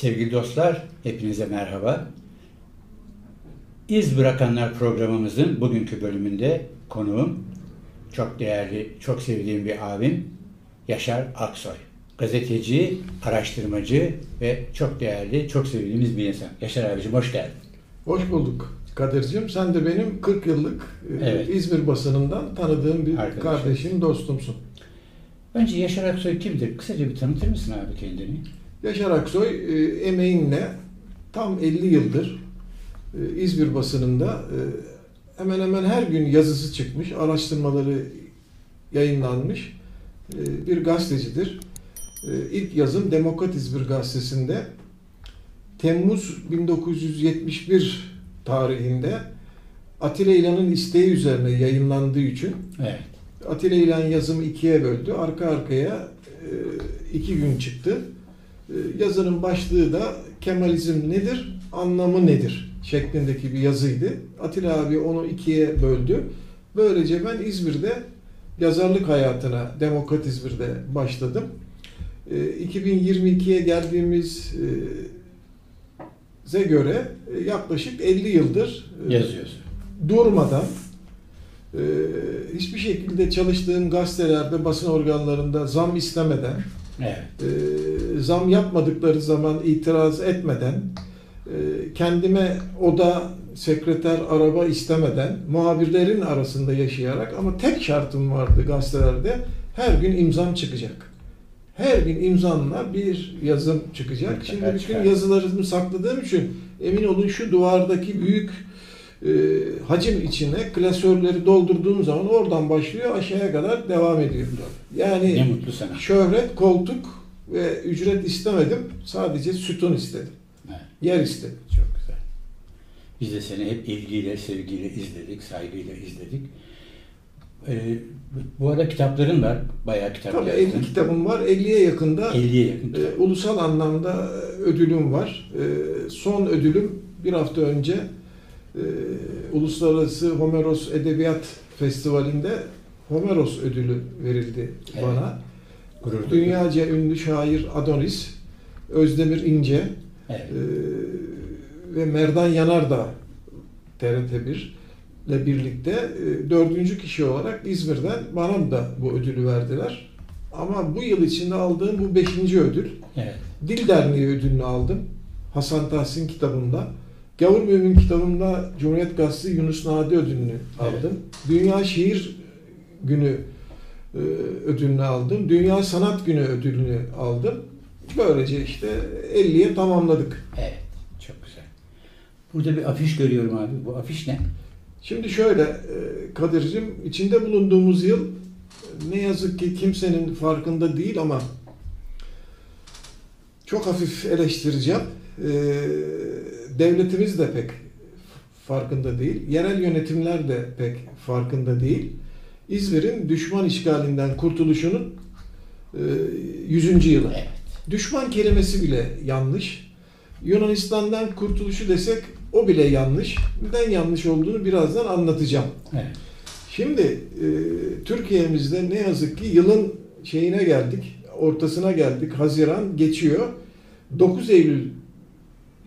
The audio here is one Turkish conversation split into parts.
Sevgili dostlar, hepinize merhaba. İz Bırakanlar programımızın bugünkü bölümünde konuğum çok değerli, çok sevdiğim bir abim Yaşar Aksoy. Gazeteci, araştırmacı ve çok değerli, çok sevdiğimiz bir insan. Yaşar abicim hoş geldin. Hoş bulduk Kadir'cim. Sen de benim 40 yıllık e, Evet. İzmir basınından tanıdığım bir Arkadaşım. kardeşim, dostumsun. Önce Yaşar Aksoy kimdir? Kısaca bir tanıtır mısın abi kendini? Yaşar Aksoy e, emeğinle tam 50 yıldır e, İzmir basınında e, hemen hemen her gün yazısı çıkmış, araştırmaları yayınlanmış e, bir gazetecidir. E, İlk yazım Demokrat İzmir gazetesinde Temmuz 1971 tarihinde Atilla İlhan'ın isteği üzerine yayınlandığı için Evet. Atilla İlhan yazımı ikiye böldü. Arka arkaya e, iki gün çıktı. E, Yazının başlığı da Kemalizm nedir, anlamı nedir şeklindeki bir yazıydı. Atilla abi onu ikiye böldü. Böylece ben İzmir'de yazarlık hayatına Demokrat İzmir'de başladım. E, 2022'ye geldiğimiz e, ze göre e, yaklaşık 50 yıldır e, Yazıyorsun. durmadan e, hiçbir şekilde çalıştığım gazetelerde, basın organlarında zam istemeden, Evet. e, zam yapmadıkları zaman itiraz etmeden, e, kendime oda, sekreter, araba istemeden, muhabirlerin arasında yaşayarak ama tek şartım vardı gazetelerde, her gün imzam çıkacak. Her gün imzamla bir yazım çıkacak. Şimdi bütün yazılarımı sakladığım için emin olun şu duvardaki büyük e, hacim içine klasörleri doldurduğum zaman oradan başlıyor aşağıya kadar devam ediyor. Ne Yani mutlu sana. şöhret, koltuk ve ücret istemedim. Sadece sütun istedim. Evet. Yer istedim. Çok güzel. Biz de seni hep ilgiyle, sevgiyle izledik, saygıyla izledik. Ee, bu arada kitapların var. Bayağı kitap Tabii yazdın. 50 kitabım var. 50'ye yakında 50'ye yakın e, ulusal anlamda e, ödülüm var. E, son ödülüm bir hafta önce e, Uluslararası Homeros Edebiyat Festivali'nde Homeros ödülü verildi Evet. bana. Gurur. Dünyaca ünlü şair Adonis, Özdemir İnce Evet. e, ve Merdan Yanardağ TRT1 ile birlikte e, dördüncü kişi olarak İzmir'den bana da bu ödülü verdiler. Ama bu yıl içinde aldığım bu beşinci ödül. Evet. Dil Derneği ödülünü aldım. Hasan Tahsin kitabında. Gavur Mümin kitabında Cumhuriyet Gazetesi Yunus Nadi ödülünü aldım. Dünya Şiir Günü e, ödülünü aldım. Dünya Sanat Günü ödülünü aldım. Böylece işte 50'ye tamamladık. Evet. Çok güzel. Burada bir afiş görüyorum abi. Bu afiş ne? Şimdi şöyle e, Kadir'cim içinde bulunduğumuz yıl ne yazık ki kimsenin farkında değil ama çok hafif eleştireceğim. E, Devletimiz de pek farkında değil. Yerel yönetimler de pek farkında değil. İzmir'in düşman işgalinden kurtuluşunun e, 100. yılı. Evet. Düşman kelimesi bile yanlış. Yunanistan'dan kurtuluşu desek o bile yanlış. Neden yanlış olduğunu birazdan anlatacağım. Evet. Şimdi e, Türkiye'mizde ne yazık ki yılın şeyine geldik, ortasına geldik. Haziran geçiyor. 9 Eylül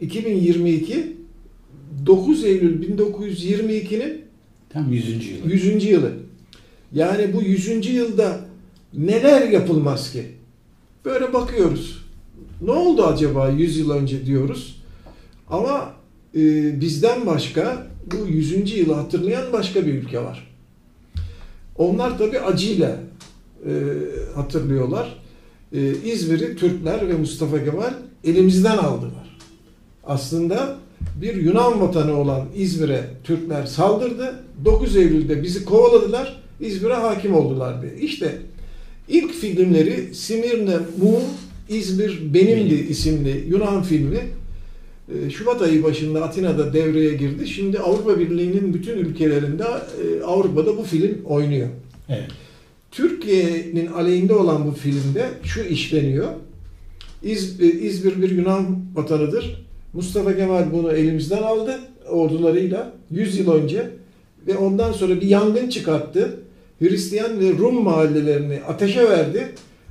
2022 9 Eylül 1922'nin Tam 100. yılı. 100. yılı. Yani bu 100. yılda neler yapılmaz ki? Böyle bakıyoruz. Ne oldu acaba 100 yıl önce diyoruz. Ama e, bizden başka bu 100. yılı hatırlayan başka bir ülke var. Onlar tabi acıyla e, hatırlıyorlar. E, İzmir'i Türkler ve Mustafa Kemal elimizden aldılar. Aslında bir Yunan vatanı olan İzmir'e Türkler saldırdı. 9 Eylül'de bizi kovaladılar. İzmir'e hakim oldular diye. İşte ilk filmleri Simirne Mu İzmir Benimdi Benim. isimli Yunan filmi e, Şubat ayı başında Atina'da devreye girdi. Şimdi Avrupa Birliği'nin bütün ülkelerinde e, Avrupa'da bu film oynuyor. Evet. Türkiye'nin aleyhinde olan bu filmde şu işleniyor. İz, e, İzmir bir Yunan vatanıdır. Mustafa Kemal bunu elimizden aldı ordularıyla 100 yıl önce ve ondan sonra bir yangın çıkarttı. Hristiyan ve Rum mahallelerini ateşe verdi.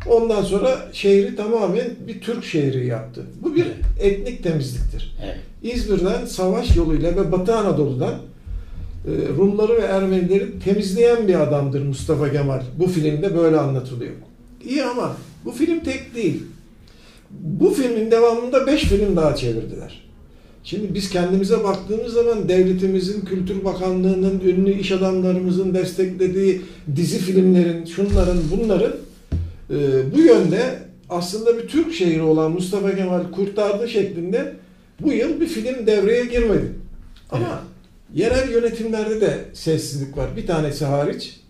Ondan sonra şehri tamamen bir Türk şehri yaptı. Bu bir etnik temizliktir. Evet. İzmir'den savaş yoluyla ve Batı Anadolu'dan e, Rumları ve Ermenileri temizleyen bir adamdır Mustafa Kemal. Bu filmde böyle anlatılıyor. İyi ama bu film tek değil. Bu filmin devamında 5 film daha çevirdiler. Şimdi biz kendimize baktığımız zaman devletimizin, Kültür Bakanlığı'nın, ünlü iş adamlarımızın desteklediği dizi filmlerin, şunların, bunların e, bu yönde aslında bir Türk şehri olan Mustafa Kemal kurtardı şeklinde bu yıl bir film devreye girmedi. Ama yerel yönetimlerde de sessizlik var. Bir tanesi hariç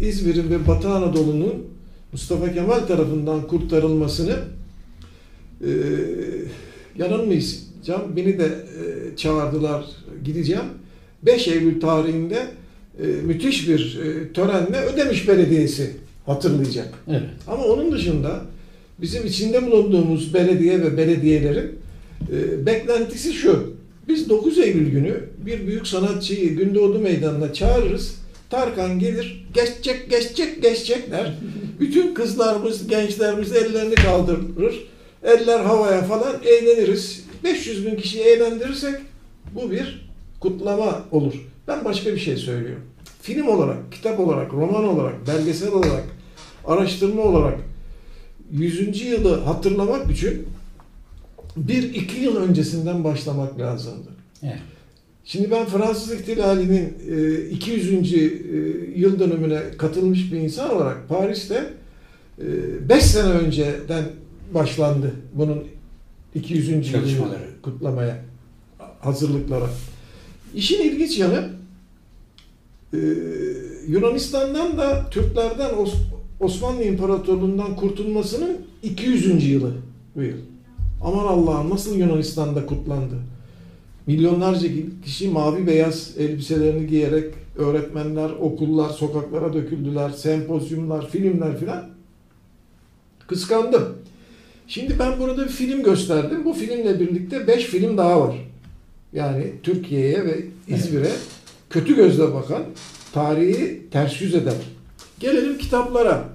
İzmir'in ve Batı Anadolu'nun Mustafa Kemal tarafından kurtarılmasını e, yanılmayacağım. Beni de e, çağırdılar gideceğim. 5 Eylül tarihinde e, müthiş bir e, törenle Ödemiş Belediyesi hatırlayacak. Evet. Ama onun dışında bizim içinde bulunduğumuz belediye ve belediyelerin e, beklentisi şu. Biz 9 Eylül günü bir büyük sanatçıyı Gündoğdu Meydanı'na çağırırız. Tarkan gelir, geçecek, geçecek, geçecek der. Bütün kızlarımız, gençlerimiz ellerini kaldırır. Eller havaya falan eğleniriz. 500 bin kişiyi eğlendirirsek bu bir kutlama olur. Ben başka bir şey söylüyorum. Film olarak, kitap olarak, roman olarak, belgesel olarak, araştırma olarak 100. yılı hatırlamak için bir iki yıl öncesinden başlamak lazımdı. Evet. Şimdi ben Fransız İhtilali'nin e, 200. e, yıl dönümüne katılmış bir insan olarak Paris'te 5 sene önceden başlandı bunun 200. yılını kutlamaya, hazırlıklara. İşin ilginç yanı e, Yunanistan'dan da Türklerden Os- Osmanlı İmparatorluğu'ndan kurtulmasının 200. yılı bu yıl. Aman Allah'ım nasıl Yunanistan'da kutlandı. Milyonlarca kişi mavi beyaz elbiselerini giyerek öğretmenler, okullar, sokaklara döküldüler, sempozyumlar, filmler filan. Kıskandım. Şimdi ben burada bir film gösterdim. Bu filmle birlikte 5 film daha var. Yani Türkiye'ye ve İzmir'e kötü gözle bakan, tarihi ters yüz eden. Gelelim kitaplara.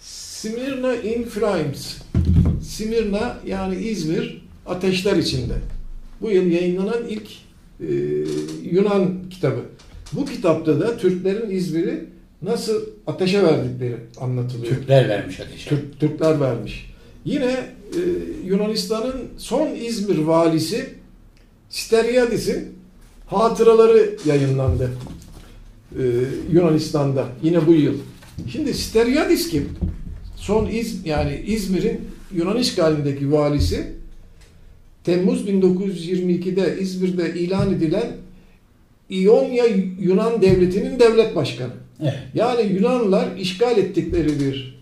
Smyrna in Flames. Simirna yani İzmir ateşler içinde. Bu yıl yayınlanan ilk e, Yunan kitabı. Bu kitapta da Türklerin İzmir'i nasıl ateşe verdikleri anlatılıyor. Türkler vermiş ateşe. Türk, Türkler vermiş. Yine e, Yunanistan'ın son İzmir valisi Steriadis'in hatıraları yayınlandı. E, Yunanistan'da yine bu yıl. Şimdi Steriadis kim? Son İz, yani İzmir'in Yunan işgalindeki valisi Temmuz 1922'de İzmir'de ilan edilen İonya Yunan Devleti'nin devlet başkanı. Evet. Yani Yunanlılar işgal ettikleri bir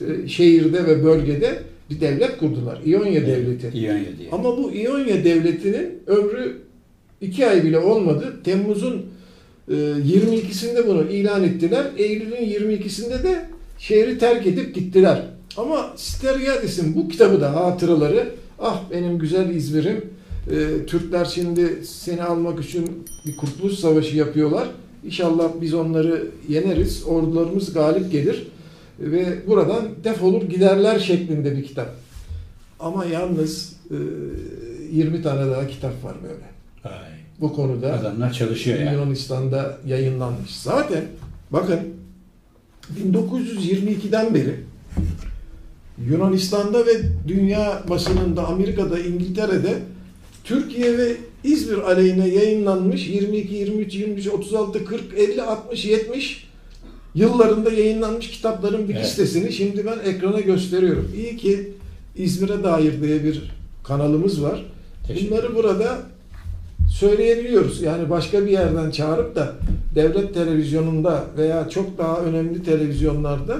e, şehirde ve bölgede bir devlet kurdular. İonya Devleti. İonya diye. Ama bu İonya Devleti'nin ömrü iki ay bile olmadı. Temmuz'un e, 22'sinde bunu ilan ettiler. Eylül'ün 22'sinde de şehri terk edip gittiler. Ama Steriadis'in bu kitabı da hatıraları ah benim güzel İzmir'im e, Türkler şimdi seni almak için bir kurtuluş savaşı yapıyorlar. İnşallah biz onları yeneriz. Ordularımız galip gelir ve buradan defolur giderler şeklinde bir kitap. Ama yalnız e, 20 tane daha kitap var böyle. Vay. Bu konuda Adamlar çalışıyor yani. Yunanistan'da yayınlanmış. Zaten bakın 1922'den beri Yunanistan'da ve dünya basınında, Amerika'da, İngiltere'de Türkiye ve İzmir aleyhine yayınlanmış 22, 23, 23, 36, 40, 50, 60, 70 yıllarında yayınlanmış kitapların bir Evet. listesini şimdi ben ekrana gösteriyorum. İyi ki İzmir'e dair diye bir kanalımız var. Bunları burada söyleyebiliyoruz. Yani başka bir yerden çağırıp da devlet televizyonunda veya çok daha önemli televizyonlarda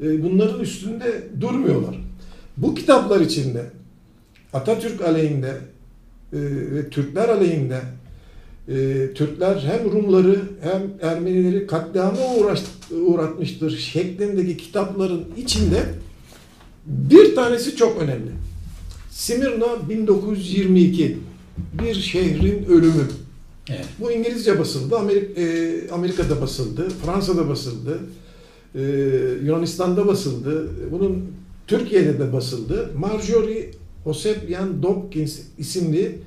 e, bunların üstünde durmuyorlar. Bu kitaplar içinde Atatürk aleyhinde e, ve Türkler aleyhinde e, Türkler hem Rumları hem Ermenileri katliama uğraş, uğratmıştır şeklindeki kitapların içinde bir tanesi çok önemli. Simirna 1922 bir şehrin ölümü. Evet. Bu İngilizce basıldı, e, Amerika'da basıldı, Fransa'da basıldı, Ee, Yunanistan'da basıldı. Bunun Türkiye'de de basıldı. Marjorie Hosepyan Dopkins isimli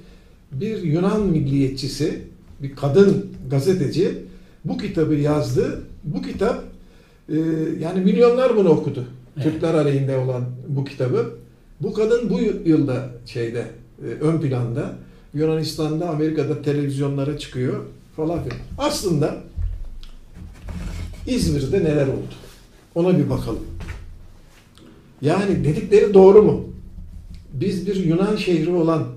bir Yunan milliyetçisi, bir kadın gazeteci bu kitabı yazdı. Bu kitap e, yani milyonlar bunu okudu. Evet. Türkler aleyhinde olan bu kitabı. Bu kadın bu yılda şeyde e, ön planda Yunanistan'da, Amerika'da televizyonlara çıkıyor falan filan. Aslında İzmir'de neler oldu? Ona bir bakalım. Yani dedikleri doğru mu? Biz bir Yunan şehri olan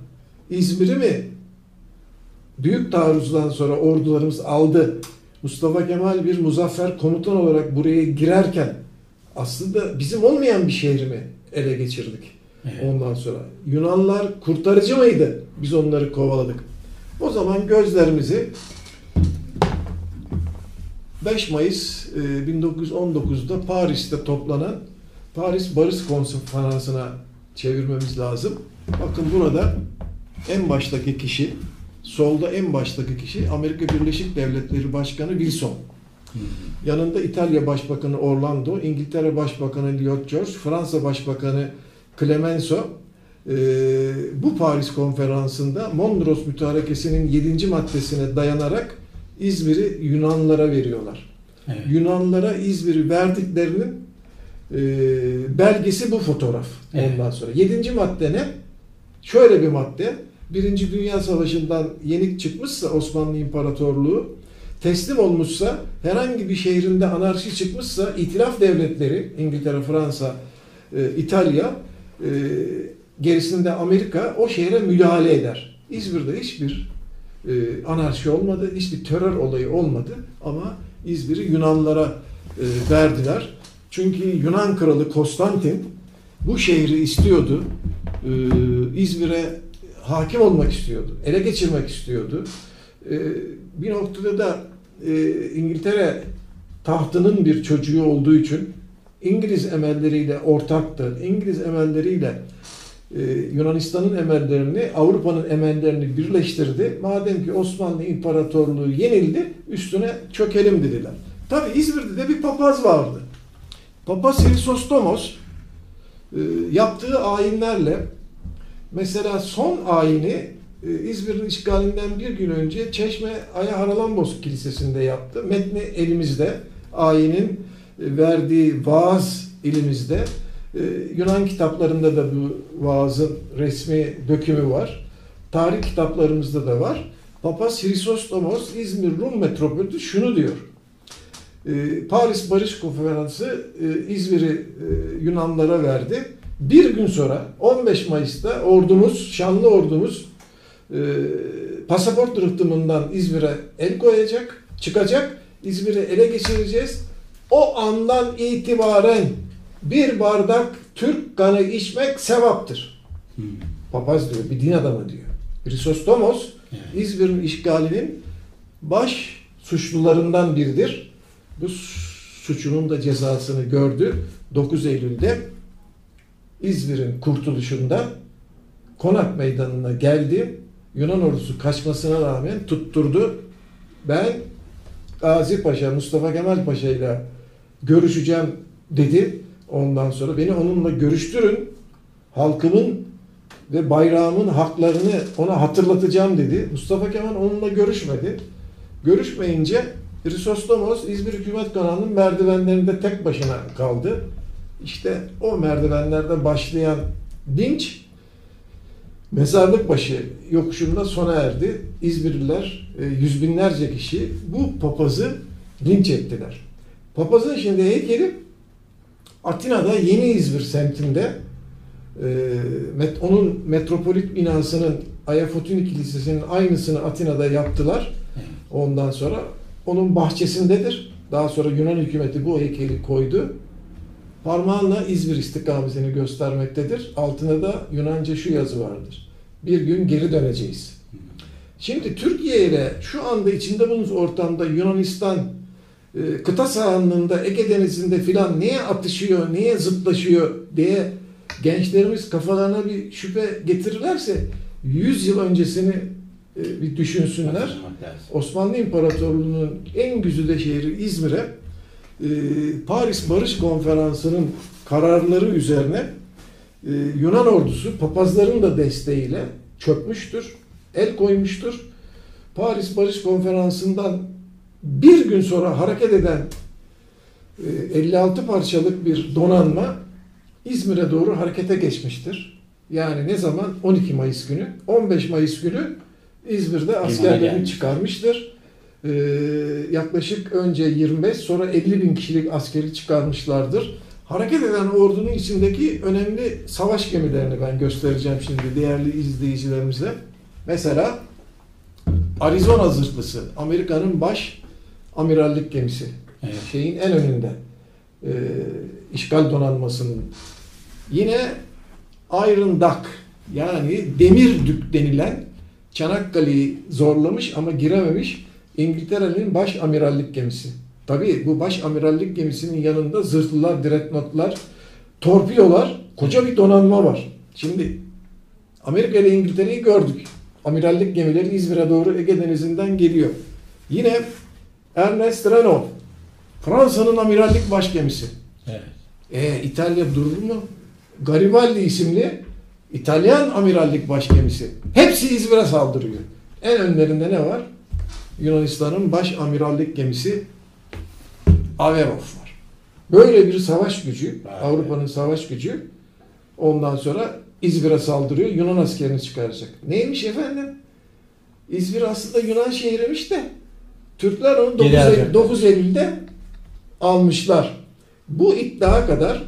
İzmir'i mi büyük taarruzdan sonra ordularımız aldı? Mustafa Kemal bir muzaffer komutan olarak buraya girerken aslında bizim olmayan bir şehri mi ele geçirdik? Evet. Ondan sonra Yunanlar kurtarıcı mıydı? Biz onları kovaladık. O zaman gözlerimizi 5 Mayıs e, 1919'da Paris'te toplanan Paris Barış Konferansı'na çevirmemiz lazım. Bakın burada en baştaki kişi, solda en baştaki kişi Amerika Birleşik Devletleri Başkanı Wilson. Yanında İtalya Başbakanı Orlando, İngiltere Başbakanı Lloyd George, Fransa Başbakanı Clemenceau. Ee, bu Paris konferansında Mondros Mütarekesi'nin 7. maddesine dayanarak İzmir'i Yunanlara veriyorlar. Evet. Yunanlara İzmir'i verdiklerinin e, belgesi bu fotoğraf. Evet. Ondan sonra. Yedinci madde ne? Şöyle bir madde. Birinci Dünya Savaşı'ndan yenik çıkmışsa Osmanlı İmparatorluğu teslim olmuşsa herhangi bir şehrinde anarşi çıkmışsa itilaf devletleri İngiltere, Fransa, e, İtalya e, gerisinde Amerika o şehre müdahale eder. İzmir'de hiçbir e, anarşi olmadı, hiçbir terör olayı olmadı ama İzmir'i Yunanlara verdiler. Çünkü Yunan kralı Konstantin bu şehri istiyordu. E, İzmir'e hakim olmak istiyordu. Ele geçirmek istiyordu. E, bir noktada da e, İngiltere tahtının bir çocuğu olduğu için İngiliz emelleriyle ortaktı. İngiliz emelleriyle e, Yunanistan'ın emellerini, Avrupa'nın emellerini birleştirdi. Madem ki Osmanlı İmparatorluğu yenildi, üstüne çökelim dediler. Tabi İzmir'de de bir papaz vardı. Papaz Hrisostomos e, yaptığı ayinlerle mesela son ayini e, İzmir'in işgalinden bir gün önce Çeşme Aya Haralambos Kilisesi'nde yaptı. Metni elimizde. Ayinin e, verdiği vaaz elimizde. E, Yunan kitaplarında da bu vaazın resmi dökümü var. Tarih kitaplarımızda da var. Papaz Hrisostomos İzmir Rum metropolü şunu diyor. Paris Barış Konferansı İzmir'i Yunanlara verdi. Bir gün sonra 15 Mayıs'ta ordumuz, şanlı ordumuz e, pasaport rıhtımından İzmir'e el koyacak, çıkacak. İzmir'i ele geçireceğiz. O andan itibaren bir bardak Türk kanı içmek sevaptır. Hmm. Papaz diyor, bir din adamı diyor. Hrisostomos Evet. İzmir'in işgalinin baş suçlularından biridir. Bu suçunun da cezasını gördü. 9 Eylül'de İzmir'in kurtuluşunda Konak Meydanı'na geldi. Yunan ordusu kaçmasına rağmen tutturdu. Ben Gazi Paşa, Mustafa Kemal Paşa ile görüşeceğim dedi. Ondan sonra beni onunla görüştürün. Halkımın ve bayrağımın haklarını ona hatırlatacağım dedi. Mustafa Kemal onunla görüşmedi. Görüşmeyince Hrisostomos İzmir Hükümet Kanalı'nın merdivenlerinde tek başına kaldı. İşte o merdivenlerde başlayan dinç mezarlık başı yokuşunda sona erdi. İzmirliler e, yüz binlerce kişi bu papazı linç ettiler. Papazın şimdi heykeli Atina'da Yeni İzmir semtinde e, onun metropolit binasının Ayafotuni Kilisesi'nin aynısını Atina'da yaptılar. Ondan sonra onun bahçesindedir. Daha sonra Yunan hükümeti bu heykeli koydu. Parmağınla İzmir istikametini göstermektedir. Altında da Yunanca şu yazı vardır. Bir gün geri döneceğiz. Şimdi Türkiye ile şu anda içinde bulunduğumuz ortamda Yunanistan e, kıta sahanlığında Ege Denizi'nde filan neye atışıyor, neye zıtlaşıyor diye gençlerimiz kafalarına bir şüphe getirirlerse 100 yıl öncesini e, bir düşünsünler. Osmanlı İmparatorluğu'nun en güzide şehri İzmir'e e, Paris Barış Konferansı'nın kararları üzerine e, Yunan ordusu papazların da desteğiyle çökmüştür, el koymuştur. Paris Barış Konferansı'ndan bir gün sonra hareket eden e, 56 parçalık bir donanma İzmir'e doğru harekete geçmiştir. Yani ne zaman? 12 Mayıs günü. 15 Mayıs günü İzmir'de askerlerini çıkarmıştır. Ee, yaklaşık önce 25 sonra 50 bin kişilik askeri çıkarmışlardır. Hareket eden ordunun içindeki önemli savaş gemilerini ben göstereceğim şimdi değerli izleyicilerimize. Mesela Arizona zırhlısı, Amerika'nın baş amirallik gemisi. Evet. Şeyin en önünde. Ee, işgal donanmasının. Yine Iron Duck yani demir dük denilen Çanakkale'yi zorlamış ama girememiş İngiltere'nin baş amirallik gemisi. Tabii bu baş amirallik gemisinin yanında zırhlılar, dreadnoughtlar, torpidolar, koca bir donanma var. Şimdi Amerika ile İngiltere'yi gördük. Amirallik gemileri İzmir'e doğru Ege Denizi'nden geliyor. Yine Ernest Renault, Fransa'nın amirallik baş gemisi. Evet. E, İtalya durur mu? Garibaldi isimli İtalyan amirallik baş gemisi. Hepsi İzmir'e saldırıyor. En önlerinde ne var? Yunanistan'ın baş amirallik gemisi Averof var. Böyle bir savaş gücü. Avrupa'nın savaş gücü ondan sonra İzmir'e saldırıyor, Yunan askerini çıkaracak. Neymiş efendim? İzmir aslında Yunan şehriymiş de Türkler onu 9 Geri Eylül, alacaklar. 9 Eylül'de almışlar. Bu iddia kadar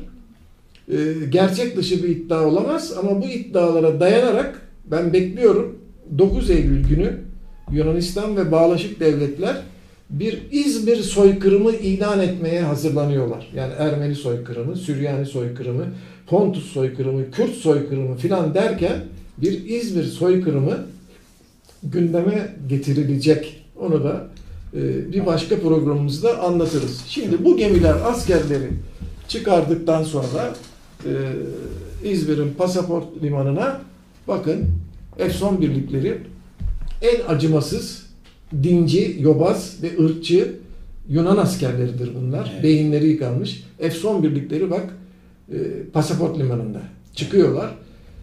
e, gerçek dışı bir iddia olamaz ama bu iddialara dayanarak ben bekliyorum 9 Eylül günü Yunanistan ve bağlaşık devletler bir İzmir soykırımı ilan etmeye hazırlanıyorlar. Yani Ermeni soykırımı, Süryani soykırımı, Pontus soykırımı, Kürt soykırımı filan derken bir İzmir soykırımı gündeme getirilecek. Onu da e, bir başka programımızda anlatırız. Şimdi bu gemiler askerleri çıkardıktan sonra e, İzmir'in pasaport limanına bakın F-son birlikleri en acımasız, dinci, yobaz ve ırkçı Yunan askerleridir bunlar. Evet. Beyinleri yıkanmış. F-son birlikleri bak e, pasaport limanında çıkıyorlar.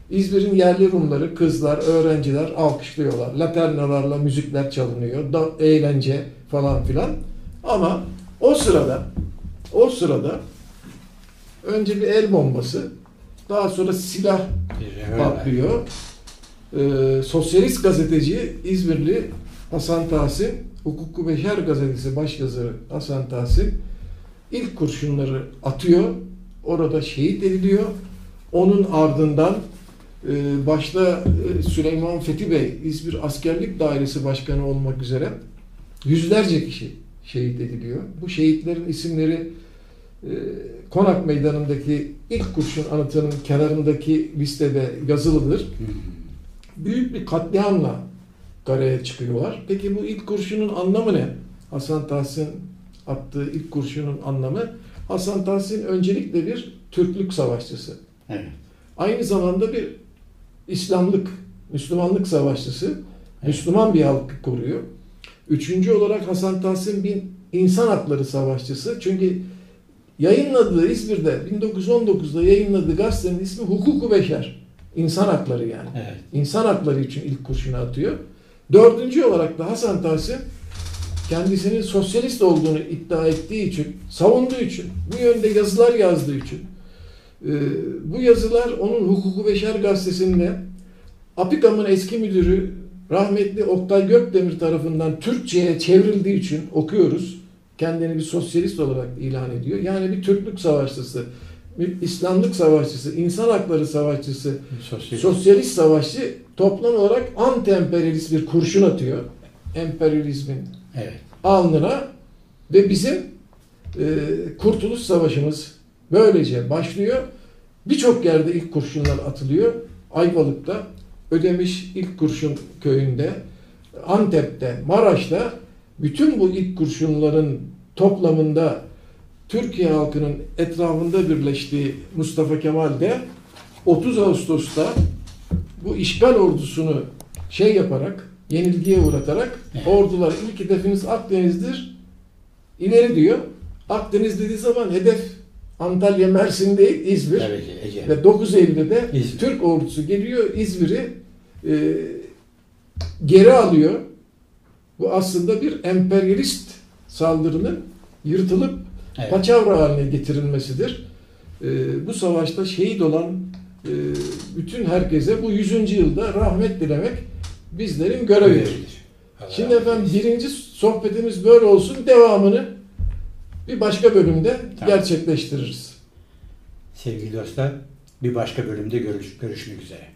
İzmir'in yerli Rumları, kızlar, öğrenciler alkışlıyorlar. Laternalarla müzikler çalınıyor. Da, eğlence falan filan. Ama o sırada o sırada önce bir el bombası daha sonra silah patlıyor. Ee, sosyalist gazeteci İzmirli Hasan Tahsin, Hukuku Beşer gazetesi başyazarı Hasan Tahsin ilk kurşunları atıyor. Orada şehit ediliyor. Onun ardından e, başta e, Süleyman Fethi Bey, İzmir Askerlik Dairesi Başkanı olmak üzere yüzlerce kişi şehit ediliyor. Bu şehitlerin isimleri e, Konak Meydanı'ndaki ilk kurşun anıtının kenarındaki listede yazılıdır. Büyük bir katliamla karaya çıkıyorlar. Peki bu ilk kurşunun anlamı ne? Hasan Tahsin attığı ilk kurşunun anlamı Hasan Tahsin öncelikle bir Türklük savaşçısı. Evet. Aynı zamanda bir İslamlık, Müslümanlık savaşçısı. Müslüman bir halkı koruyor. Üçüncü olarak Hasan Tahsin bir insan hakları savaşçısı. Çünkü yayınladığı İzmir'de 1919'da yayınladığı gazetenin ismi Hukuku Beşer. İnsan hakları yani. Evet. İnsan hakları için ilk kurşunu atıyor. Dördüncü olarak da Hasan Tahsin kendisinin sosyalist olduğunu iddia ettiği için, savunduğu için, bu yönde yazılar yazdığı için e, bu yazılar onun Hukuku Beşer gazetesinde Apikam'ın eski müdürü rahmetli Oktay Gökdemir tarafından Türkçe'ye çevrildiği için okuyoruz. Kendini bir sosyalist olarak ilan ediyor. Yani bir Türklük savaşçısı, bir İslamlık savaşçısı, insan hakları savaşçısı, Sosyal. sosyalist savaşçı toplam olarak anti-emperyalist bir kurşun atıyor. Emperyalizmin Evet. alnına ve bizim e, Kurtuluş Savaşımız böylece başlıyor. Birçok yerde ilk kurşunlar atılıyor. Ayvalık'ta, Ödemiş ilk kurşun köyünde, Antep'te, Maraş'ta bütün bu ilk kurşunların toplamında Türkiye halkının etrafında birleştiği Mustafa Kemal de 30 Ağustos'ta bu işgal ordusunu şey yaparak, yenilgiye uğratarak Evet. ordular ilk hedefiniz Akdeniz'dir. İleri diyor. Akdeniz dediği zaman hedef Antalya, Mersin değil İzmir. Ege. Ve 9 Eylül'de İzmir. Türk ordusu geliyor İzmir'i e, geri alıyor. Bu aslında bir emperyalist saldırının yırtılıp Evet. paçavra haline getirilmesidir. E, bu savaşta şehit olan e, bütün herkese bu 100. yılda rahmet dilemek bizlerin görevidir. Şimdi efendim birinci sohbetimiz böyle olsun. Devamını bir başka bölümde Tamam. gerçekleştiririz. Sevgili dostlar, bir başka bölümde görüş, görüşmek üzere.